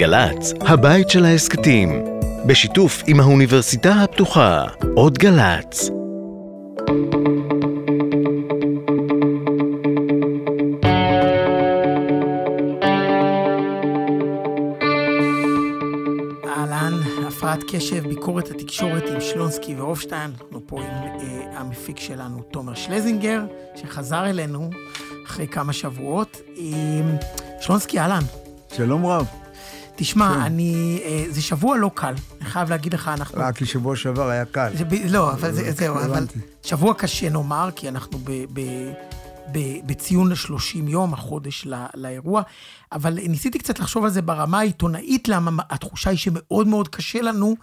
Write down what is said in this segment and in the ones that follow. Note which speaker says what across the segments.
Speaker 1: גל"צ, הבית של ההסכתים, בשיתוף עם האוניברסיטה הפתוחה, עוד גל"צ.
Speaker 2: אהלן, הפרעת קשב, ביקורת התקשורת עם שלונסקי והופשטיין. אנחנו פה עם אה, המפיק שלנו, תומר שלזינגר, שחזר אלינו אחרי כמה שבועות. אה, שלונסקי, אהלן.
Speaker 3: שלום רב.
Speaker 2: תשמע,
Speaker 3: כן.
Speaker 2: אני... אה, זה שבוע לא קל, אני חייב להגיד לך, אנחנו...
Speaker 3: אה, כי שבוע שעבר היה קל.
Speaker 2: זה, ב- לא, אבל זה, זהו, אבל
Speaker 3: הבנתי.
Speaker 2: שבוע קשה נאמר, כי אנחנו ב, ב, ב, בציון ל-30 יום, החודש לא, לאירוע, אבל ניסיתי קצת לחשוב על זה ברמה העיתונאית, למה התחושה היא שמאוד מאוד קשה לנו,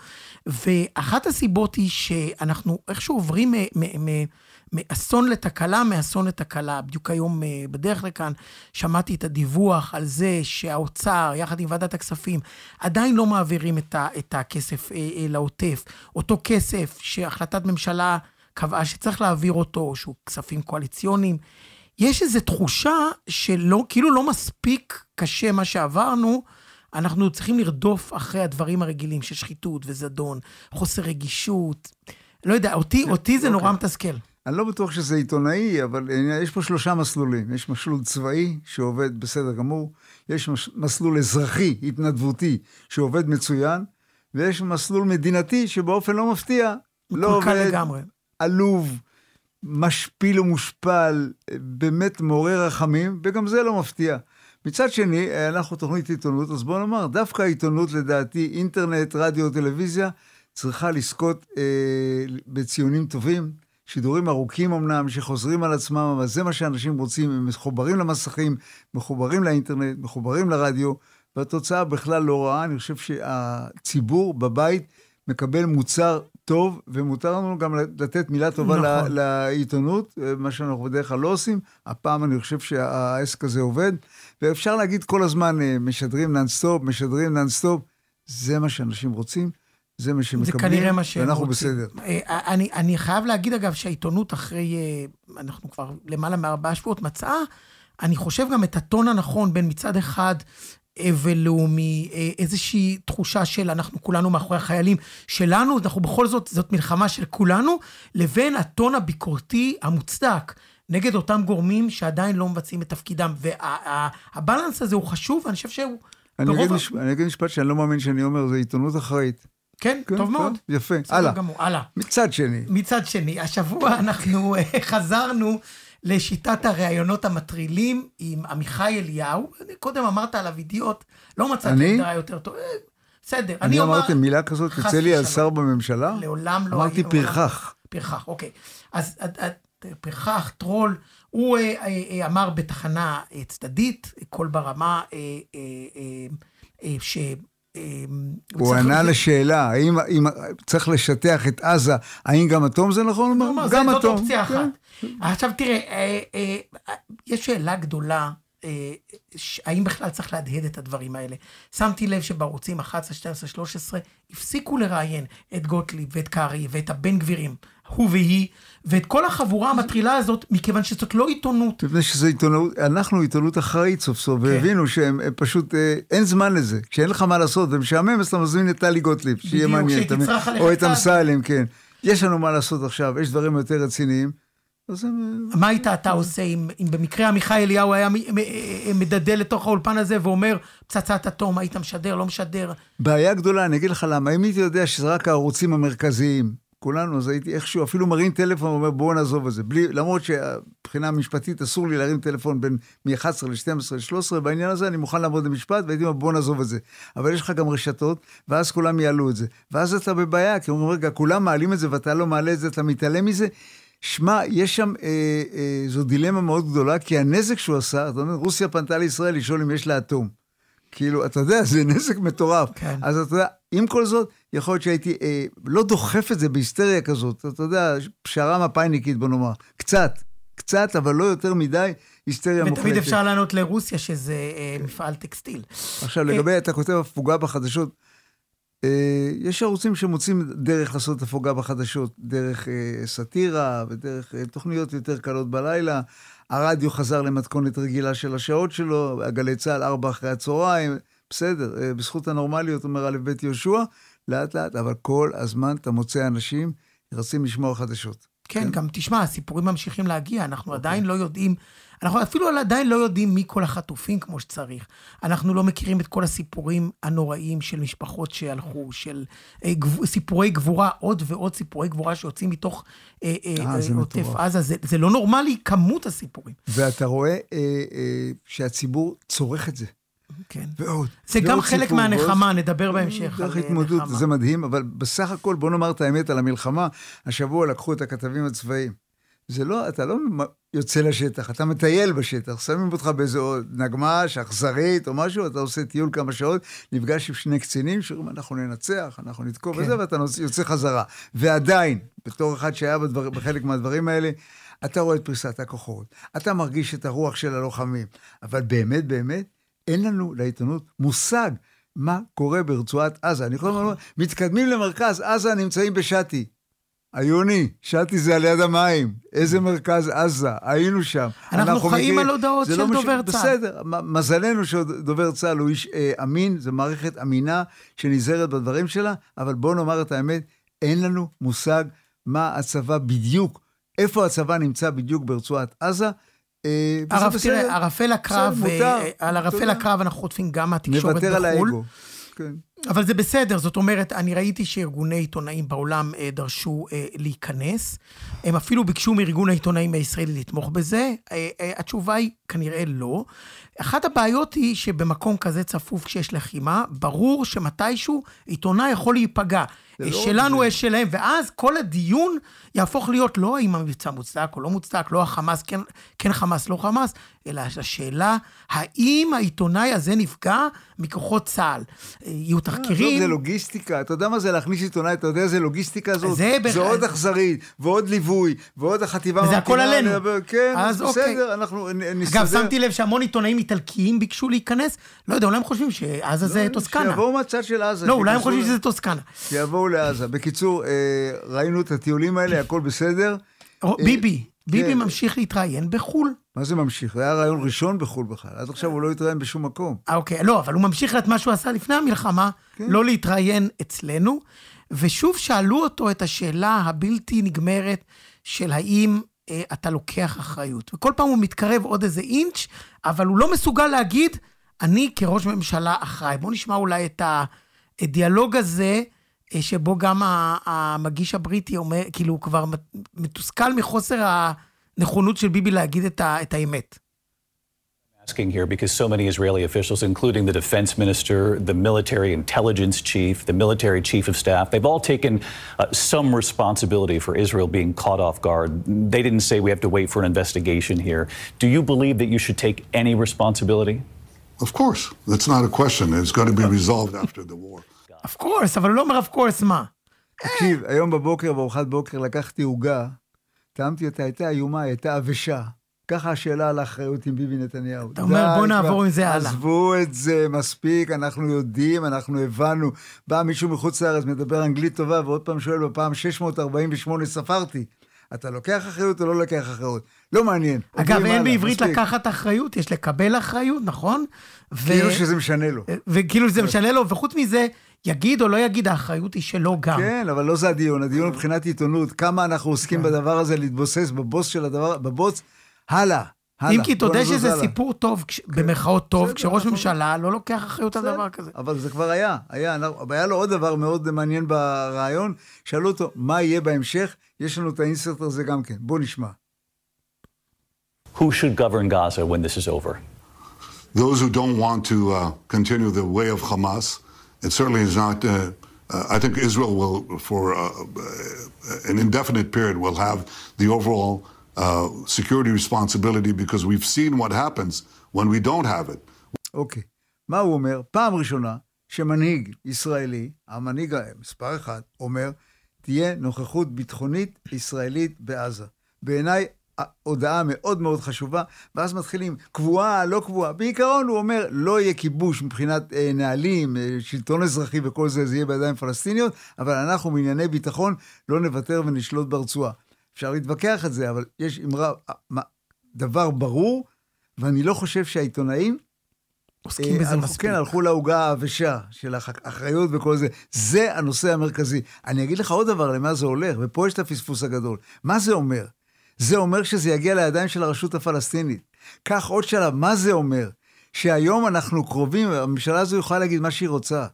Speaker 2: ואחת הסיבות היא שאנחנו איכשהו עוברים מ- מ- מ- מאסון לתקלה, מאסון לתקלה. בדיוק היום אה, בדרך לכאן שמעתי את הדיווח על זה שהאוצר, יחד עם ועדת הכספים, עדיין לא מעבירים את, ה, את הכסף אה, אה, לעוטף. אותו כסף שהחלטת ממשלה קבעה שצריך להעביר אותו, שהוא כספים קואליציוניים. יש איזו תחושה שלא, כאילו לא מספיק קשה מה שעברנו, אנחנו צריכים לרדוף אחרי הדברים הרגילים של שחיתות וזדון, חוסר רגישות. לא יודע, אותי, אותי זה נורא מתסכל.
Speaker 3: אני לא בטוח שזה עיתונאי, אבל יש פה שלושה מסלולים. יש מסלול צבאי, שעובד בסדר גמור, יש מסלול אזרחי, התנדבותי, שעובד מצוין, ויש מסלול מדינתי, שבאופן לא מפתיע, לא עובד,
Speaker 2: לגמרי.
Speaker 3: עלוב, משפיל ומושפל, באמת מעורר רחמים, וגם זה לא מפתיע. מצד שני, אנחנו תוכנית עיתונות, אז בוא נאמר, דווקא העיתונות, לדעתי, אינטרנט, רדיו, טלוויזיה, צריכה לזכות אה, בציונים טובים, שידורים ארוכים אמנם, שחוזרים על עצמם, אבל זה מה שאנשים רוצים, הם מחוברים למסכים, מחוברים לאינטרנט, מחוברים לרדיו, והתוצאה בכלל לא רעה. אני חושב שהציבור בבית מקבל מוצר טוב, ומותר לנו גם לתת מילה טובה
Speaker 2: נכון.
Speaker 3: לעיתונות, אה, מה שאנחנו בדרך כלל לא עושים. הפעם אני חושב שהעסק הזה עובד, ואפשר להגיד כל הזמן, אה, משדרים נאנסטופ, משדרים נאנסטופ, זה מה שאנשים רוצים, זה מה
Speaker 2: זה
Speaker 3: שמקבלים,
Speaker 2: כנראה מה שהם
Speaker 3: ואנחנו
Speaker 2: רוצים.
Speaker 3: בסדר.
Speaker 2: אה, אני, אני חייב להגיד, אגב, שהעיתונות אחרי, אה, אנחנו כבר למעלה מארבעה שבועות מצאה, אני חושב גם את הטון הנכון בין מצד אחד אבל לאומי, אה, איזושהי תחושה של אנחנו כולנו מאחורי החיילים שלנו, אנחנו בכל זאת, זאת מלחמה של כולנו, לבין הטון הביקורתי המוצדק. נגד אותם גורמים שעדיין לא מבצעים את תפקידם. והבלנס הזה הוא חשוב, ואני חושב שהוא...
Speaker 3: אני אגיד,
Speaker 2: ה-
Speaker 3: מש... אני אגיד משפט שאני לא מאמין שאני אומר, זה עיתונות אחראית.
Speaker 2: כן,
Speaker 3: כן,
Speaker 2: טוב מאוד.
Speaker 3: יפה, הלאה.
Speaker 2: גמור, הלאה.
Speaker 3: מצד שני,
Speaker 2: מצד שני, השבוע אנחנו אה, חזרנו לשיטת הראיונות המטרילים עם עמיחי אליהו. קודם אמרת עליו אידיוט, לא מצאתי
Speaker 3: אני?
Speaker 2: הגדרה יותר טוב. אה, בסדר,
Speaker 3: אני
Speaker 2: אומר-
Speaker 3: אמרתי מילה כזאת,
Speaker 2: חס
Speaker 3: יוצא לי על. שר בממשלה?
Speaker 2: לעולם לא...
Speaker 3: אמרתי
Speaker 2: היה-
Speaker 3: פרחח.
Speaker 2: פרחח, אוקיי. אז את- פרחח, טרול, הוא אה, אה, אה, אמר בתחנה אה, צדדית, קול ברמה, אה, אה, אה, אה, ש... אה,
Speaker 3: הוא ענה לשאלה, האם אם צריך לשטח את עזה, האם גם אטום זה נכון? הוא
Speaker 2: הוא
Speaker 3: אמר,
Speaker 2: אמר,
Speaker 3: גם
Speaker 2: זה- זאת
Speaker 3: אטום.
Speaker 2: אופציה
Speaker 3: כן.
Speaker 2: אחת. עכשיו תראה, אה, אה, יש שאלה גדולה, האם בכלל צריך להדהד את הדברים האלה. שמתי לב שבערוצים 11, 12, 13, הפסיקו לראיין את גוטליב ואת קרעי ואת הבן גבירים, הוא והיא, ואת כל החבורה המטרילה הזאת, מכיוון שזאת לא עיתונות.
Speaker 3: מפני שזו עיתונות, אנחנו עיתונות אחראית סוף סוף,
Speaker 2: כן.
Speaker 3: והבינו שהם הם פשוט, אה, אין זמן לזה. כשאין לך מה לעשות ומשעמם, אז אתה מזמין את טלי גוטליב, שיהיה מעניין. או את. אמסלם, כן. יש לנו מה לעשות עכשיו, יש דברים יותר רציניים. אז הם...
Speaker 2: מה היית אתה עושה אם, אם במקרה עמיחי אליהו היה אה, מדדל לתוך האולפן הזה ואומר, פצצת אטום, היית משדר, לא משדר?
Speaker 3: בעיה גדולה, אני אגיד לך למה. אם הייתי יודע שזה רק הערוצים המרכזיים, כולנו, אז הייתי איכשהו אפילו מרים טלפון ואומר, בואו נעזוב את זה. בלי, למרות שמבחינה משפטית אסור לי להרים טלפון בין מ-11 ל-12 ל-13, בעניין הזה אני מוכן לעמוד למשפט, והייתי אומר, בואו נעזוב את זה. אבל יש לך גם רשתות, ואז כולם יעלו את זה. ואז אתה בבעיה, כי אומרים, רגע, כולם מעלים את זה ואתה לא מעלה את זה, אתה מתעלם מזה. שמע, יש שם, אה, אה, זו דילמה מאוד גדולה, כי הנזק שהוא עשה, אתה אומר, רוסיה פנתה לישראל לשאול אם יש לה אטום. כאילו, אתה יודע, זה נזק מטורף.
Speaker 2: כן.
Speaker 3: אז אתה יודע, עם כל זאת, יכול להיות שהייתי אה, לא דוחף את זה בהיסטריה כזאת, אתה יודע, פשרה מפאיניקית, בוא נאמר. קצת, קצת, אבל לא יותר מדי היסטריה מוחלטת.
Speaker 2: ותמיד אפשר לענות לרוסיה שזה אה, מפעל טקסטיל.
Speaker 3: עכשיו, לגבי, אתה כותב הפוגה בחדשות, אה, יש ערוצים שמוצאים דרך לעשות הפוגה בחדשות, דרך אה, סאטירה ודרך אה, תוכניות יותר קלות בלילה. הרדיו חזר למתכונת רגילה של השעות שלו, הגלי צה"ל, ארבע אחרי הצהריים, בסדר, אה, בזכות הנורמליות, אומר א' ב' יהושע, לאט לאט, אבל כל הזמן אתה מוצא אנשים שרוצים לשמוע חדשות.
Speaker 2: כן, כן, גם תשמע, הסיפורים ממשיכים להגיע, אנחנו okay. עדיין לא יודעים, אנחנו אפילו עדיין לא יודעים מי כל החטופים כמו שצריך. אנחנו לא מכירים את כל הסיפורים הנוראים של משפחות שהלכו, של אה, גב, סיפורי גבורה, עוד ועוד סיפורי גבורה שיוצאים מתוך אה, אה, אה, עוטף עזה. זה, זה לא נורמלי, כמות הסיפורים.
Speaker 3: ואתה רואה אה, אה, שהציבור צורך את זה.
Speaker 2: כן.
Speaker 3: ועוד.
Speaker 2: זה גם חלק מהנחמה, נדבר בהמשך
Speaker 3: דרך התמודדות, זה מדהים, אבל בסך הכל, בוא נאמר את האמת על המלחמה, השבוע לקחו את הכתבים הצבאיים. זה לא, אתה לא יוצא לשטח, אתה מטייל בשטח, שמים אותך באיזו נגמ"ש, אכזרית או משהו, אתה עושה טיול כמה שעות, נפגש עם שני קצינים שאומרים, אנחנו ננצח, אנחנו נתקוף כן. וזה, ואתה יוצא חזרה. ועדיין, בתור אחד שהיה בדבר, בחלק מהדברים האלה, אתה רואה את פריסת הכוחות, אתה מרגיש את הרוח של הלוחמים, אבל באמת, באמת, אין לנו לעיתונות מושג מה קורה ברצועת עזה. אני יכול לומר, מתקדמים למרכז, עזה נמצאים בשאטי. עיוני, שתי זה על יד המים. איזה מרכז עזה, היינו שם.
Speaker 2: אנחנו, אנחנו חיים מכיר... על הודעות של לא דובר מש...
Speaker 3: צה"ל. בסדר, מזלנו שדובר צה"ל הוא איש אה, אמין, זו מערכת אמינה שנזהרת בדברים שלה, אבל בואו נאמר את האמת, אין לנו מושג מה הצבא בדיוק, איפה הצבא נמצא בדיוק ברצועת עזה,
Speaker 2: אה, הרב, תראה, ערפל הקרב, אה, על ערפל הקרב אנחנו חוטפים גם מהתקשורת בחו"ל.
Speaker 3: נוותר על האגו. כן.
Speaker 2: אבל זה בסדר, זאת אומרת, אני ראיתי שארגוני עיתונאים בעולם אה, דרשו אה, להיכנס. הם אפילו ביקשו מארגון העיתונאים הישראלי לתמוך בזה. אה, אה, התשובה היא כנראה לא. אחת הבעיות היא שבמקום כזה צפוף כשיש לחימה, ברור שמתישהו עיתונאי יכול להיפגע. לא שלנו יש שלהם, ואז כל הדיון יהפוך להיות לא האם המבצע מוצדק או לא מוצדק, לא החמאס, כן, כן חמאס, לא חמאס, אלא השאלה, האם העיתונאי הזה נפגע מכוחות צה"ל? יהיו תחקירים...
Speaker 3: זה לוגיסטיקה, אתה יודע מה זה להכניס עיתונאי, אתה יודע איזה לוגיסטיקה זאת? זה, זה עוד אכזרית, ועוד ליווי, ועוד החטיבה...
Speaker 2: וזה הכל עלינו.
Speaker 3: כן, אז בסדר, אוקיי. אנחנו נסתדר.
Speaker 2: אגב, שמתי לב שהמון עיתונאים איטלקיים ביקשו להיכנס, לא יודע, אולי הם חושבים שעזה לא, זה טוסקנה.
Speaker 3: שיבואו מהצד של עזה.
Speaker 2: לא, אולי הם חושבים שזה טוסקנה.
Speaker 3: שיבואו לעזה. בקיצור, אה, ראינו את הטיולים האלה, הכל בסדר.
Speaker 2: ביבי, ביבי כן. ממשיך להתראיין בחו"ל.
Speaker 3: מה זה ממשיך? זה היה רעיון ראשון בחו"ל בכלל. עד עכשיו הוא לא התראיין בשום מקום.
Speaker 2: אה, אוקיי, לא, אבל הוא ממשיך את מה שהוא עשה לפני המלחמה, כן. לא להתראיין אצלנו. ושוב שאלו אותו את השאלה הבלתי נגמרת של האם אה, אתה לוקח אחריות. וכל פעם הוא מתקרב עוד איזה אינץ', אבל הוא לא מסוגל להגיד, אני כראש ממשלה אחראי. בואו נשמע אולי את הדיאלוג הזה. אה, שבו גם המגיש הבריטי אומר, כאילו, הוא כבר מתוסכל מחוסר הנכונות של ביבי להגיד את האמת.
Speaker 4: asking here because so many Israeli officials, including the defense minister, the military intelligence chief, the military chief of staff, they've all taken uh, some responsibility for Israel being caught off guard. They didn't say we have to wait for an investigation here. Do you believe that you should take any responsibility?
Speaker 5: Of course. That's not a question. It's going to be resolved after the war.
Speaker 2: Of course, אבל הוא לא אומר of course מה.
Speaker 3: תקשיב, היום בבוקר, בארוחת בוקר, לקחתי עוגה, טעמתי אותה, הייתה איומה, הייתה עבשה. ככה השאלה על האחריות עם ביבי נתניהו.
Speaker 2: אתה אומר, בוא נעבור עם זה הלאה.
Speaker 3: עזבו את זה, מספיק, אנחנו יודעים, אנחנו הבנו. בא מישהו מחוץ לארץ, מדבר אנגלית טובה, ועוד פעם שואל, בפעם 648 ספרתי. אתה לוקח אחריות או לא לוקח אחריות? לא מעניין.
Speaker 2: אגב, אין בעברית לקחת אחריות, יש לקבל אחריות, נכון?
Speaker 3: כאילו שזה משנה לו.
Speaker 2: וכאילו שזה משנה לו, וחוץ מזה, יגיד או לא יגיד, האחריות היא שלו גם.
Speaker 3: כן, אבל לא זה הדיון. הדיון מבחינת עיתונות, כמה אנחנו עוסקים כן. בדבר הזה, להתבוסס בבוס של הדבר, בבוס, הלאה.
Speaker 2: אם כי תודה שזה סיפור טוב, כן. במרכאות טוב, כשראש ממשלה לא לוקח אחריות על דבר כזה.
Speaker 3: אבל זה כבר היה, היה, היה לו עוד דבר מאוד מעניין ברעיון, שאלו אותו, מה יהיה בהמשך? יש לנו את האינסרט הזה גם כן. בוא נשמע.
Speaker 4: Who should govern Gaza when this is over?
Speaker 5: Those who don't want to uh, continue the way of Hamas. It certainly is not. Uh, uh, I think Israel will, for uh, uh, an indefinite period, will have the overall uh, security responsibility because we've seen what happens when we don't have it.
Speaker 3: אוקיי. Okay. מה הוא אומר? פעם ראשונה שמנהיג ישראלי, המנהיג מספר אחד, אומר, תהיה נוכחות ביטחונית ישראלית בעזה. בעיניי הודעה מאוד מאוד חשובה, ואז מתחילים, קבועה, לא קבועה. בעיקרון הוא אומר, לא יהיה כיבוש מבחינת אה, נהלים, אה, שלטון אזרחי וכל זה, זה יהיה בידיים פלסטיניות, אבל אנחנו בענייני ביטחון לא נוותר ונשלוט ברצועה. אפשר להתווכח את זה, אבל יש אמרה, דבר ברור, ואני לא חושב שהעיתונאים
Speaker 2: עוסקים בזה
Speaker 3: הלכו-
Speaker 2: מספיק.
Speaker 3: כן, הלכו לעוגה העבשה של האחריות וכל זה. זה הנושא המרכזי. אני אגיד לך עוד דבר, למה זה הולך, ופה יש את הפספוס הגדול. מה זה אומר? זה אומר שזה יגיע לידיים של הרשות הפלסטינית. קח עוד שלב, מה זה אומר? שהיום אנחנו קרובים, הממשלה הזו יכולה להגיד מה שהיא רוצה.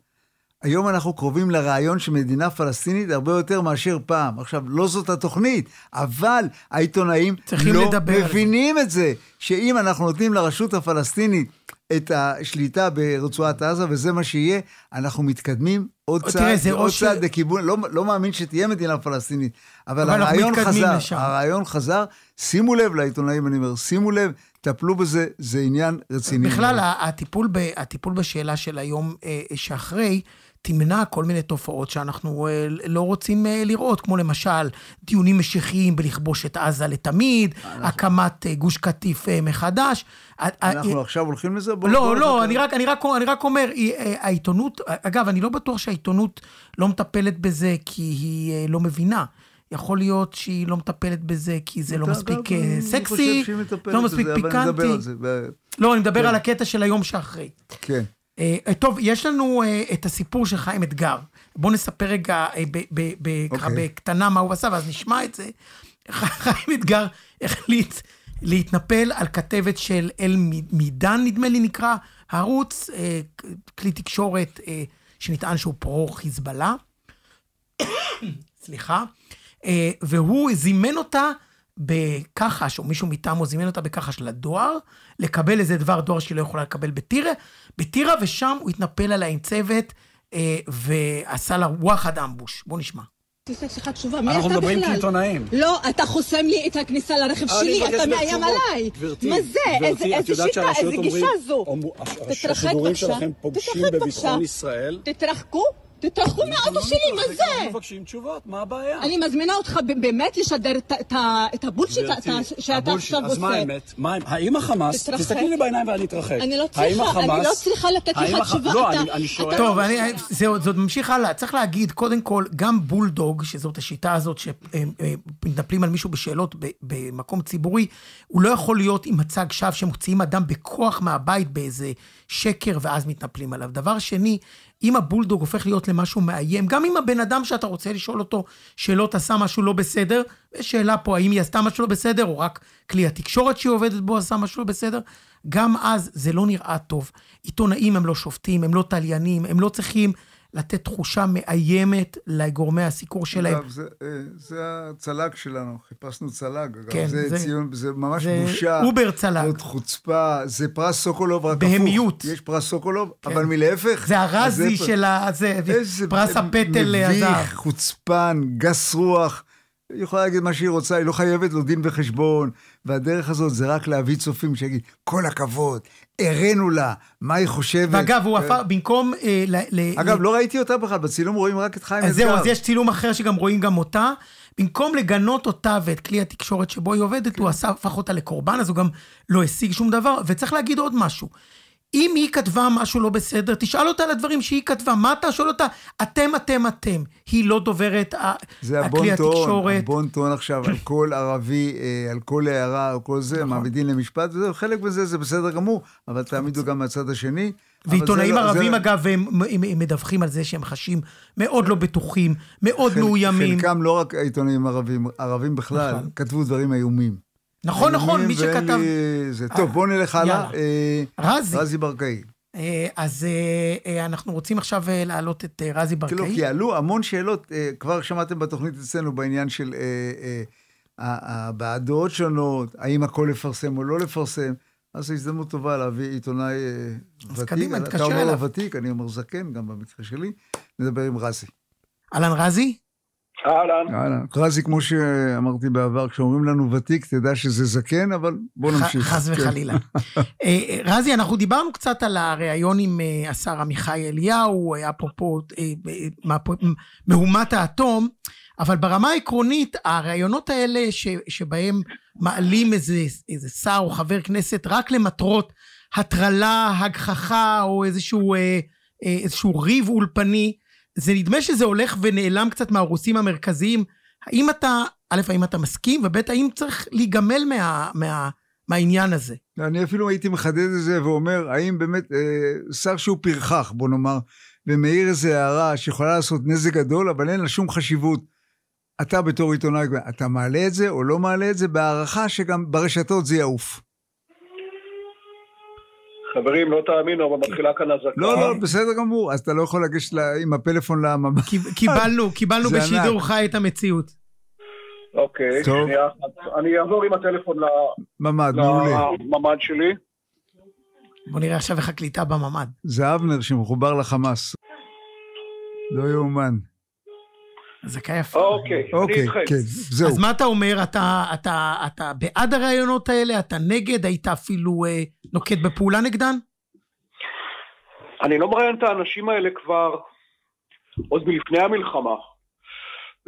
Speaker 3: היום אנחנו קרובים לרעיון של מדינה פלסטינית הרבה יותר מאשר פעם. עכשיו, לא זאת התוכנית, אבל העיתונאים לא. מבינים את זה, שאם אנחנו נותנים לרשות הפלסטינית את השליטה ברצועת עזה, וזה מה שיהיה, אנחנו מתקדמים עוד
Speaker 2: תראה,
Speaker 3: צעד
Speaker 2: זה או
Speaker 3: ועוד
Speaker 2: ש-
Speaker 3: צעד לכיוון, לא, לא מאמין שתהיה מדינה פלסטינית, אבל,
Speaker 2: אבל
Speaker 3: הרעיון חזר,
Speaker 2: לשם.
Speaker 3: הרעיון חזר, שימו לב לעיתונאים, אני אומר, שימו לב, טפלו בזה, זה עניין רציני.
Speaker 2: בכלל,
Speaker 3: מאוד.
Speaker 2: הטיפול, ב, הטיפול בשאלה של היום אה, שאחרי, תמנע כל מיני תופעות שאנחנו אה, לא רוצים אה, לראות, כמו למשל דיונים משיחיים בלכבוש את עזה לתמיד, הקמת אה, גוש קטיף מחדש.
Speaker 3: אנחנו עכשיו הולכים לזה? בוא-
Speaker 2: לא, לא. אני רק, אני, רק, אני רק אומר, העיתונות, אגב, אני לא בטוח שהעיתונות לא מטפלת בזה כי היא לא מבינה. יכול להיות שהיא לא מטפלת בזה כי זה לא מספיק סקסי, לא מספיק פיקנטי. לא, אני מדבר
Speaker 3: כן.
Speaker 2: על הקטע של היום שאחרי.
Speaker 3: כן.
Speaker 2: אה, אה, טוב, יש לנו אה, את הסיפור של חיים אתגר. בואו נספר רגע אה, ב- ב- ב- ככה
Speaker 3: אוקיי.
Speaker 2: בקטנה מה הוא עשה, ואז נשמע את זה. חיים אתגר החליט להתנפל על כתבת של אל מידן, נדמה לי נקרא, הערוץ, אה, כלי תקשורת אה, שנטען שהוא פרו-חיזבאללה. סליחה. אה, והוא זימן אותה בכחש, או מישהו מטעמו זימן אותה בכחש לדואר, לקבל איזה דבר דואר שהיא לא יכולה לקבל בטירה, בטירה, ושם הוא התנפל עליה עם צוות, אה, ועשה לה וואחד אמבוש. בוא נשמע.
Speaker 6: לך תשובה, מי
Speaker 7: אנחנו
Speaker 6: אתה
Speaker 7: מדברים
Speaker 6: בכלל?
Speaker 7: כעיתונאים.
Speaker 6: לא, אתה חוסם לי את הכניסה לרכב שלי, אתה מאיים. עליי.
Speaker 7: גברתי,
Speaker 6: מה זה? איזה- שיטה, איזה גישה זו? תתרחק
Speaker 7: השידורים
Speaker 6: בבקשה.
Speaker 7: שלכם פוגשים
Speaker 6: תתרחק
Speaker 7: בביטחון
Speaker 6: בבקשה.
Speaker 7: ישראל.
Speaker 6: תתרחקו, תתרחקו מהאוטו שלי, מה
Speaker 7: אנחנו
Speaker 6: זה?
Speaker 7: מבקשים תשובות, מה הבעיה?
Speaker 6: אני מזמינה אותך באמת לשדר את- הבולשיט שאתה
Speaker 7: הבולשיט,
Speaker 6: עכשיו
Speaker 7: אז מה
Speaker 6: עושה.
Speaker 7: האמת? מה- האם החמאס. תסתכלי לי בעיניים ואני אתרחק.
Speaker 6: אני לא צריכה, אני לא צריכה לתת לך תשובה.
Speaker 7: לא, אני- שואל.
Speaker 2: טוב, אני, זה עוד ממשיך הלאה. צריך להגיד, קודם כל, גם בולדוג, שזאת השיטה הזאת שמתנפלים על מישהו בשאלות ב- במקום ציבורי, הוא לא יכול להיות עם מצג שווא שמוציאים אדם בכוח מהבית באיזה שקר ואז מתנפלים עליו. דבר שני, אם הבולדוג הופך להיות למשהו מאיים, גם אם הבן אדם שאתה רוצה לשאול אותו שאלות עשה משהו לא בסדר, שאלה פה האם היא עשתה משהו לא בסדר, או רק כלי התקשורת שהיא עובדת בו עשה משהו לא בסדר, גם אז זה לא נראה טוב. עיתונאים הם לא שופטים, הם לא תליינים, הם לא צריכים לתת תחושה מאיימת לגורמי הסיקור שלהם.
Speaker 3: אגב, זה, אה, זה הצלג שלנו, חיפשנו צלג, אגב.
Speaker 2: כן,
Speaker 3: זה,
Speaker 2: זה-
Speaker 3: ציון, זה ממש
Speaker 2: זה
Speaker 3: בושה.
Speaker 2: אובר צלג.
Speaker 3: זאת חוצפה, זה פרס סוקולוב רק
Speaker 2: בהמיות.
Speaker 3: הפוך. יש פרס סוקולוב,
Speaker 2: כן.
Speaker 3: אבל מלהפך.
Speaker 2: זה הרזי
Speaker 3: פ-
Speaker 2: של ה... זה, פרס הפטל הזהב.
Speaker 3: מביך, חוצפן, גס רוח. היא יכולה להגיד מה שהיא רוצה, היא לא חייבת לו דין וחשבון, והדרך הזאת זה רק להביא צופים שיגיד, כל הכבוד, הראינו לה, מה היא חושבת.
Speaker 2: ואגב, הוא
Speaker 3: כן.
Speaker 2: הפך, במקום... אה,
Speaker 3: אגב, לא ראיתי אותה בכלל, בצילום רואים רק את חיים
Speaker 2: אז זהו,
Speaker 3: אתגר.
Speaker 2: אז יש צילום אחר שגם רואים גם אותה. במקום לגנות אותה ואת כלי התקשורת שבו היא עובדת, הוא הפך אותה לקורבן, אז הוא גם לא השיג שום דבר. וצריך להגיד עוד משהו. אם היא כתבה משהו לא בסדר, תשאל אותה על הדברים שהיא כתבה. מה אתה שואל אותה? אתם, אתם, אתם. היא לא דוברת ה-
Speaker 3: זה
Speaker 2: הכלי
Speaker 3: טון,
Speaker 2: התקשורת.
Speaker 3: הבון טון עכשיו על כל ערבי, אה, על כל הערה או כל זה,
Speaker 2: נכון.
Speaker 3: מעמידים למשפט, וזהו, חלק בזה זה בסדר גמור, אבל תעמידו גם מהצד השני.
Speaker 2: ועיתונאים
Speaker 3: זה לא-
Speaker 2: ערבים,
Speaker 3: זה-
Speaker 2: אגב, הם, הם, הם מדווחים על זה שהם חשים מאוד לא בטוחים, מאוד
Speaker 3: חל-
Speaker 2: מאוימים.
Speaker 3: חלקם לא רק עיתונאים ערבים, ערבים בכלל,
Speaker 2: נכון.
Speaker 3: כתבו דברים איומים.
Speaker 2: נכון, נכון, מי שכתב...
Speaker 3: לי- זה- טוב, בואו נלך הלאה.
Speaker 2: יאללה.
Speaker 3: אה,
Speaker 2: רזי.
Speaker 3: רזי ברקאי.
Speaker 2: אה, אז אה, אה, אנחנו רוצים עכשיו אה, להעלות את אה, רזי
Speaker 3: כאילו,
Speaker 2: ברקאי.
Speaker 3: כי עלו המון שאלות, אה, כבר שמעתם בתוכנית אצלנו בעניין של אה, אה, הבעדות שונות, האם הכל לפרסם או לא לפרסם. אז זו הזדמנות טובה להביא עיתונאי אה,
Speaker 2: אז
Speaker 3: ותיק.
Speaker 2: קדימה,
Speaker 3: אתה
Speaker 2: תתקשר
Speaker 3: אומר
Speaker 2: אליו.
Speaker 3: לו ותיק, אני אומר זקן, גם במקרה שלי. נדבר עם רזי.
Speaker 2: אהלן רזי?
Speaker 8: אהלן.
Speaker 3: אהלן. רזי, כמו שאמרתי בעבר, כשאומרים לנו ותיק, תדע שזה זקן, אבל בוא נמשיך.
Speaker 2: חס
Speaker 3: כן.
Speaker 2: וחלילה. אה, אה, רזי, אנחנו דיברנו קצת על הריאיון עם אה, השר עמיחי אליהו, אפרופו מהומת האטום, אבל ברמה העקרונית, הראיונות האלה שבהם מעלים איזה, איזה שר או חבר כנסת רק למטרות הטרלה, הגחכה או איזשהו, איזשהו ריב אולפני, זה נדמה שזה הולך ונעלם קצת מהערוצים המרכזיים. האם אתה, א', האם אתה מסכים, וב', האם צריך להיגמל מה, מהעניין הזה.
Speaker 3: אני אפילו הייתי מחדד את זה ואומר, האם באמת אה, שר שהוא פרחח, בוא נאמר, ומעיר איזו הערה שיכולה לעשות נזק גדול, אבל אין לה שום חשיבות. אתה בתור עיתונאי, אתה מעלה את זה או לא מעלה את זה, בהערכה שגם ברשתות זה יעוף.
Speaker 8: חברים, לא תאמינו, אבל מתחילה כאן אזעקה.
Speaker 3: לא, לא, בסדר גמור, אז אתה לא יכול לגשת עם הפלאפון לממ"ד.
Speaker 2: קיב- קיבלנו, קיבלנו בשידור. חי את המציאות.
Speaker 8: אוקיי,
Speaker 3: טוב.
Speaker 8: שנייה אחת. אני אעבור עם הטלפון ל-
Speaker 3: ממ"ד, מעולה.
Speaker 8: לממ"ד שלי.
Speaker 2: בוא נראה עכשיו איך הקליטה בממ"ד.
Speaker 3: זה אבנר שמחובר לחמאס. לא יאומן.
Speaker 2: אזעקה יפה.
Speaker 8: אוקיי, אני
Speaker 3: אוקיי,
Speaker 8: איתכם.
Speaker 3: כן, זהו.
Speaker 2: אז מה אתה אומר? אתה, אתה, אתה בעד הרעיונות האלה? אתה נגד? היית אפילו אה, נוקט בפעולה נגדן?
Speaker 8: אני לא מראיין את האנשים האלה כבר עוד מלפני המלחמה.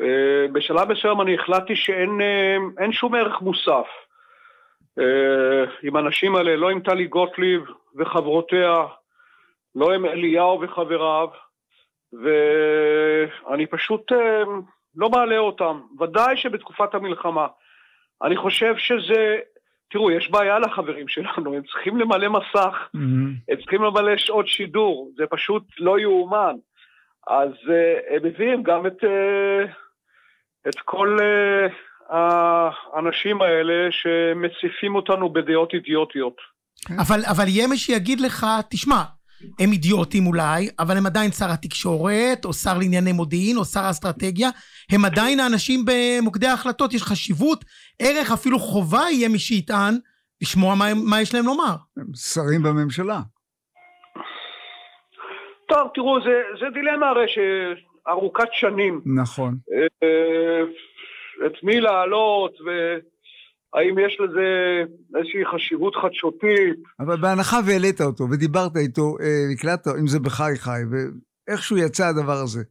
Speaker 8: אה, בשלב מסוים אני החלטתי שאין אה, שום ערך מוסף אה, עם האנשים האלה, לא עם טלי גוטליב וחברותיה, לא עם אליהו וחבריו, ואני פשוט לא מעלה אותם, ודאי שבתקופת המלחמה. אני חושב שזה, תראו, יש בעיה לחברים שלנו, הם צריכים למלא מסך
Speaker 3: מהמם.
Speaker 8: הם צריכים למלא שעות שידור, זה פשוט לא יאומן. אז uh, הם מביאים גם את, uh, את כל uh, האנשים האלה שמציפים אותנו בדעות אידיוטיות.
Speaker 2: אבל, אבל יהיה מי שיגיד לך, תשמע, הם אידיוטים אולי, אבל הם עדיין שר התקשורת, או שר לענייני מודיעין, או שר האסטרטגיה, הם עדיין האנשים במוקדי ההחלטות, יש חשיבות, ערך, אפילו חובה יהיה מי שיטען לשמוע מה, מה יש להם לומר.
Speaker 3: הם שרים בממשלה.
Speaker 8: טוב, תראו, זה, זה דילמה הרי שארוכת שנים.
Speaker 3: נכון.
Speaker 8: אה, את מי להעלות, והאם יש לזה איזושהי חשיבות חדשותית.
Speaker 3: אבל בהנחה והעלית אותו ודיברת איתו, אה, הקלטת, אם זה בחי חי, ואיכשהו יצא הדבר הזה,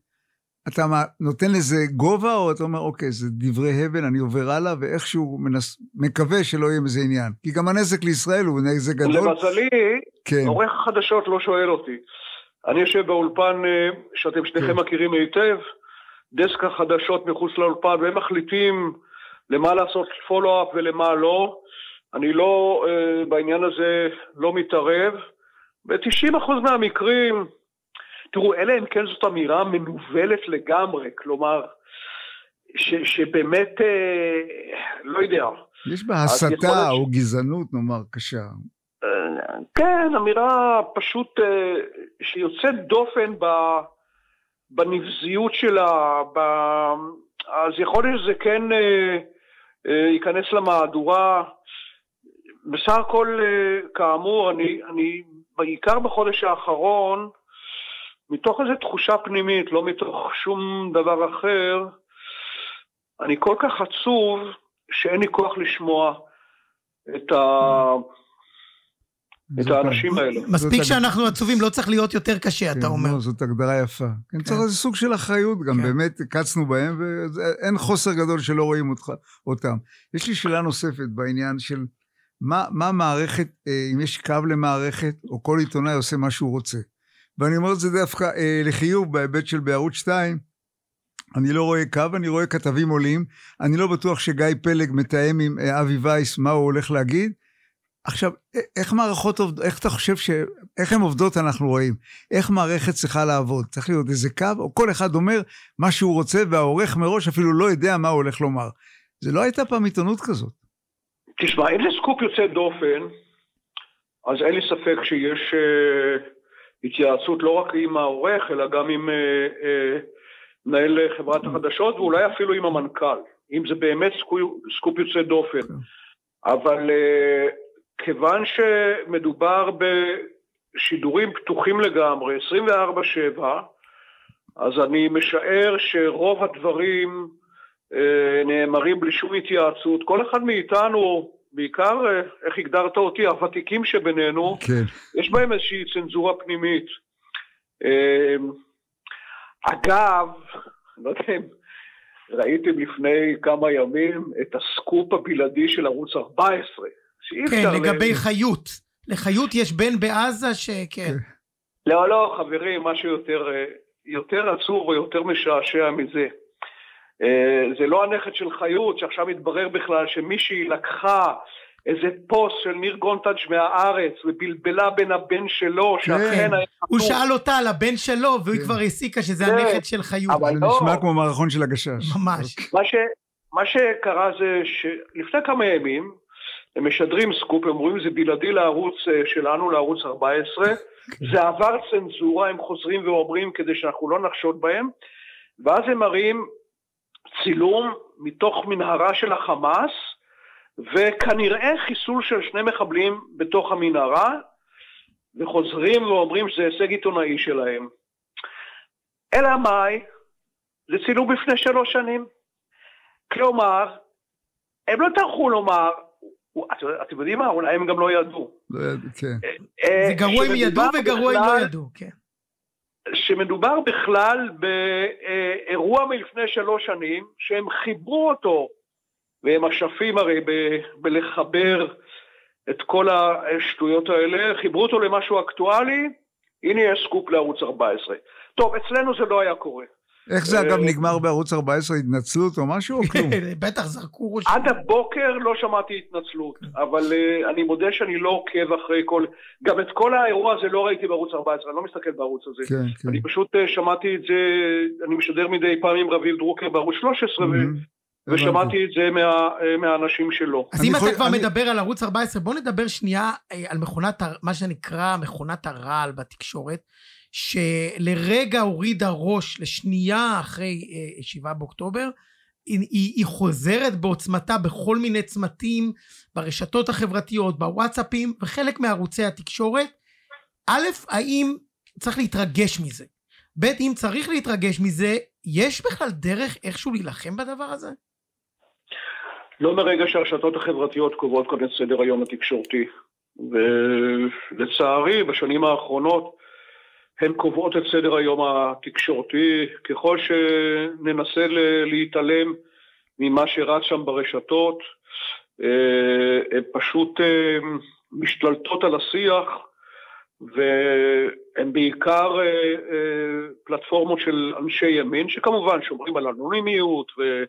Speaker 3: אתה מה, נותן לזה גובה, או אתה אומר, אוקיי, זה דברי הבל, אני עובר הלאה, ואיכשהו מנס, מקווה שלא יהיה מזה עניין. כי גם הנזק לישראל הוא נזק גדול.
Speaker 8: למזלי,
Speaker 3: כן,
Speaker 8: עורך החדשות לא שואל אותי. אני יושב באולפן אה, שאתם שניכם
Speaker 3: כן.
Speaker 8: מכירים היטב, דסק החדשות מחוץ לאולפן, והם מחליטים למה לעשות פולו-אפ ולמה לא. אני לא, אה, בעניין הזה לא מתערב. ב-90% מהמקרים, תראו, אלא אם כן זאת אמירה מנוולת לגמרי, כלומר, ש, שבאמת, אה, לא יודע,
Speaker 3: יש בה הסתה
Speaker 8: להיות ש-
Speaker 3: או גזענות, נאמר, קשה.
Speaker 8: אה, כן, אמירה פשוט אה, שיוצאת דופן ב- בנבזיות שלה, ב... אז יכול להיות שזה כן אה, ייכנס למהדורה. בסך הכל, אה, כאמור, אני, אני בעיקר בחודש האחרון, מתוך איזו תחושה פנימית, לא מתוך שום דבר אחר, אני כל כך עצוב שאין לי כוח לשמוע את ה... את האנשים האלה.
Speaker 2: מספיק שאנחנו עצובים, לא צריך להיות יותר קשה, אתה
Speaker 3: כן,
Speaker 2: אומר.
Speaker 3: לא, זאת הגדרה יפה. כן, צריך איזה סוג של אחריות, גם
Speaker 2: כן.
Speaker 3: באמת קצנו בהם, ואין חוסר גדול שלא רואים אותם. יש לי שאלה נוספת בעניין של מה, מה מערכת, אה, אם יש קו למערכת, או כל עיתונאי עושה מה שהוא רוצה. ואני אומר את זה דווקא אה, לחיוב בהיבט של בערוץ 2, אני לא רואה קו, אני רואה כתבים עולים. אני לא בטוח שגיא פלג מתאם עם אה, אבי וייס מה הוא הולך להגיד. עכשיו, איך מערכות עובדות, איך אתה חושב ש... איך הן עובדות אנחנו רואים? איך מערכת צריכה לעבוד? צריך להיות איזה קו, או כל אחד אומר מה שהוא רוצה, והעורך מראש אפילו לא יודע מה הוא הולך לומר. זה לא הייתה פעם עיתונות כזאת.
Speaker 8: תשמע, אם זה סקופ יוצא דופן, אז אין לי ספק שיש אה, התייעצות לא רק עם העורך, אלא גם עם אה, אה, מנהל חברת החדשות, ואולי אפילו עם המנכ"ל, אם זה באמת סקופ, סקופ יוצא דופן. אבל אה, כיוון שמדובר בשידורים פתוחים לגמרי, 24/7, אז אני משער שרוב הדברים אה, נאמרים בלי שום התייעצות. כל אחד מאיתנו, בעיקר, אה, איך הגדרת אותי, הוותיקים שבינינו,
Speaker 3: כן.
Speaker 8: יש בהם איזושהי צנזורה פנימית. אה, אגב, לא יודע אם ראיתם לפני כמה ימים את הסקופ הבלעדי של ערוץ 14, שאי
Speaker 2: כן,
Speaker 8: אפשר... ל-
Speaker 2: לגבי חיות. לחיות יש בן בעזה שכן.
Speaker 8: לא, לא, חברים, משהו יותר, אה, יותר עצוב או יותר משעשע מזה. אה, זה לא הנכד של חיות, שעכשיו מתברר בכלל שמישהי לקחה איזה פוסט של ניר גונטז' מהארץ, ובלבלה בין הבן שלו, שאכן היה
Speaker 2: הוא
Speaker 8: חתום.
Speaker 2: שאל אותה על הבן שלו, והיא
Speaker 3: כן.
Speaker 2: כבר הסיקה שזה
Speaker 8: כן.
Speaker 2: הנכד של חיות.
Speaker 8: אבל
Speaker 3: זה
Speaker 8: לא.
Speaker 3: נשמע כמו מערכון של הגשש.
Speaker 2: ממש.
Speaker 8: מה, ש, מה שקרה זה שלפני כמה ימים משדרים סקופ, הם אומרים זה בלעדי לערוץ אה, שלנו, לערוץ 14, זה עבר צנזורה, הם חוזרים ואומרים כדי שאנחנו לא נחשוד בהם, ואז הם מראים צילום מתוך מנהרה של החמאס, וכנראה חיסול של שני מחבלים בתוך המנהרה, וחוזרים ואומרים שזה הישג עיתונאי שלהם. אלא מאי? זה צילום לפני שלוש שנים. כלומר, הם לא טרחו לומר, אתם יודעים מה? אולי הם גם לא ידעו.
Speaker 3: לא כן.
Speaker 8: אה,
Speaker 2: זה גרוע אם ידעו וגרוע אם לא ידעו, כן.
Speaker 8: שמדובר בכלל באירוע מלפני שלוש שנים, שהם חיברו אותו, והם אשפים הרי ב- בלחבר את כל השטויות האלה, חיברו אותו למשהו אקטואלי, הנה יש סקופ לערוץ 14. טוב, אצלנו זה לא היה קורה.
Speaker 3: איך זה אגב
Speaker 8: אה,
Speaker 3: נגמר בערוץ 14? התנצלות או משהו או כלום?
Speaker 2: בטח זרקו ראש.
Speaker 8: עד הבוקר לא שמעתי התנצלות, אבל uh, אני מודה שאני לא עוקב אחרי כל... גם את כל האירוע הזה לא ראיתי בערוץ 14, אני לא מסתכל בערוץ הזה.
Speaker 3: כן, כן.
Speaker 8: אני פשוט uh, שמעתי את זה, אני משדר מדי פעם עם רביב דרוקר בערוץ 13, ו-
Speaker 3: מהמם.
Speaker 8: ושמעתי את זה מה, מהאנשים שלו.
Speaker 2: אז אם אתה כבר מדבר על ערוץ 14, בוא נדבר שנייה אה, על מכונת, מה שנקרא מכונת הרעל בתקשורת, שלרגע הורידה ראש לשנייה אחרי אה, 7 באוקטובר, היא, היא, היא חוזרת בעוצמתה בכל מיני צמתים, ברשתות החברתיות, בוואטסאפים, וחלק מערוצי התקשורת. א', האם צריך להתרגש מזה? ב', אם צריך להתרגש מזה, יש בכלל דרך איכשהו להילחם בדבר הזה?
Speaker 8: לא מרגע שהרשתות החברתיות קובעות כאן את סדר היום התקשורתי. ולצערי, בשנים האחרונות הן קובעות את סדר היום התקשורתי. ככל שננסה להתעלם ממה שרץ שם ברשתות, אה, הן פשוט אה, משתלטות על השיח, והן בעיקר אה, פלטפורמות של אנשי ימין, שכמובן שומרים על אנונימיות ו...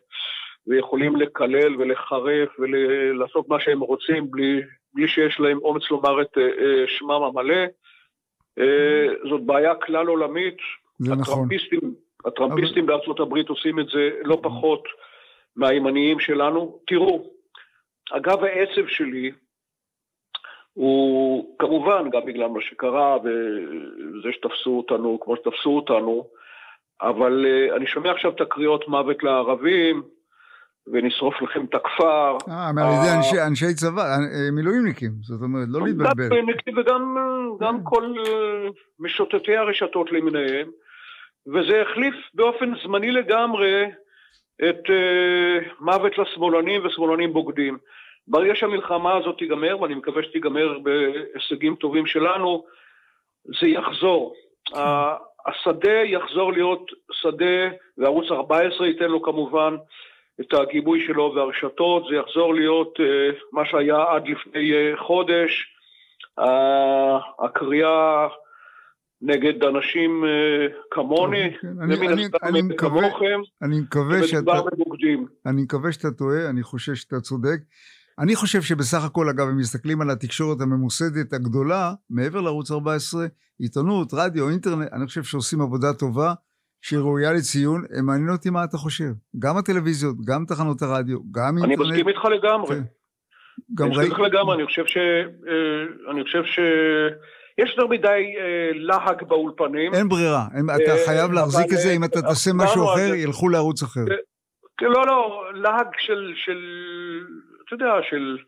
Speaker 8: ויכולים לקלל ולחרף ולעשות מה שהם רוצים בלי, בלי שיש להם אומץ לומר את שמם המלא. אה, זאת בעיה כלל עולמית.
Speaker 3: זה נכון.
Speaker 8: הטראמפיסטים, הטראמפיסטים בארצות הברית עושים את זה לא פחות מהימניים שלנו. תראו, אגב העצב שלי הוא כמובן גם בגלל מה שקרה וזה שתפסו אותנו כמו שתפסו אותנו, אבל אה, אני שומע עכשיו את הקריאות מוות לערבים, ונשרוף לכם את הכפר.
Speaker 3: אה, על ידי אנשי- אנשי צבא, אה, מילואימניקים, זאת אומרת, לא להתבלבל.
Speaker 8: גם נקי וגם גם כל אה, משוטטי הרשתות למיניהם, וזה החליף באופן זמני לגמרי את אה, מוות לשמאלנים ושמאלנים בוגדים. ברגע שהמלחמה הזאת תיגמר, ואני מקווה שתיגמר בהישגים טובים שלנו, זה יחזור. ה- השדה יחזור להיות שדה, וערוץ 14 ייתן לו כמובן את הגיבוי שלו והרשתות, זה יחזור להיות אה, מה שהיה עד לפני אה, חודש, אה, הקריאה נגד אנשים אה, כמוני,
Speaker 3: אני-
Speaker 8: ומן
Speaker 3: אני-
Speaker 8: הסתם כמוכם.
Speaker 3: אני מקווה שאתה טועה, אני חושב שאתה צודק. אני חושב שבסך הכל, אגב, אם מסתכלים על התקשורת הממוסדת הגדולה, מעבר לערוץ 14, עיתונות, רדיו, אינטרנט, אני חושב שעושים עבודה טובה, שהיא ראויה לציון. מעניין אותי מה אתה חושב. גם הטלוויזיות, גם תחנות הרדיו, גם
Speaker 8: אני
Speaker 3: אינטרנט.
Speaker 8: מסכים איתך לגמרי.
Speaker 3: כן. גם
Speaker 8: אני מסכים איתך לגמרי, אני חושב ש... אה, אני חושב ש... יש יותר מדי אה, להג באולפנים.
Speaker 3: אין ברירה, אין, אתה
Speaker 8: אה,
Speaker 3: חייב להחזיק את זה,
Speaker 8: אה,
Speaker 3: אם אתה תעשה משהו אחר,
Speaker 8: זה.
Speaker 3: ילכו לערוץ אחר.
Speaker 8: לא, לא, להג של, של, אתה יודע, של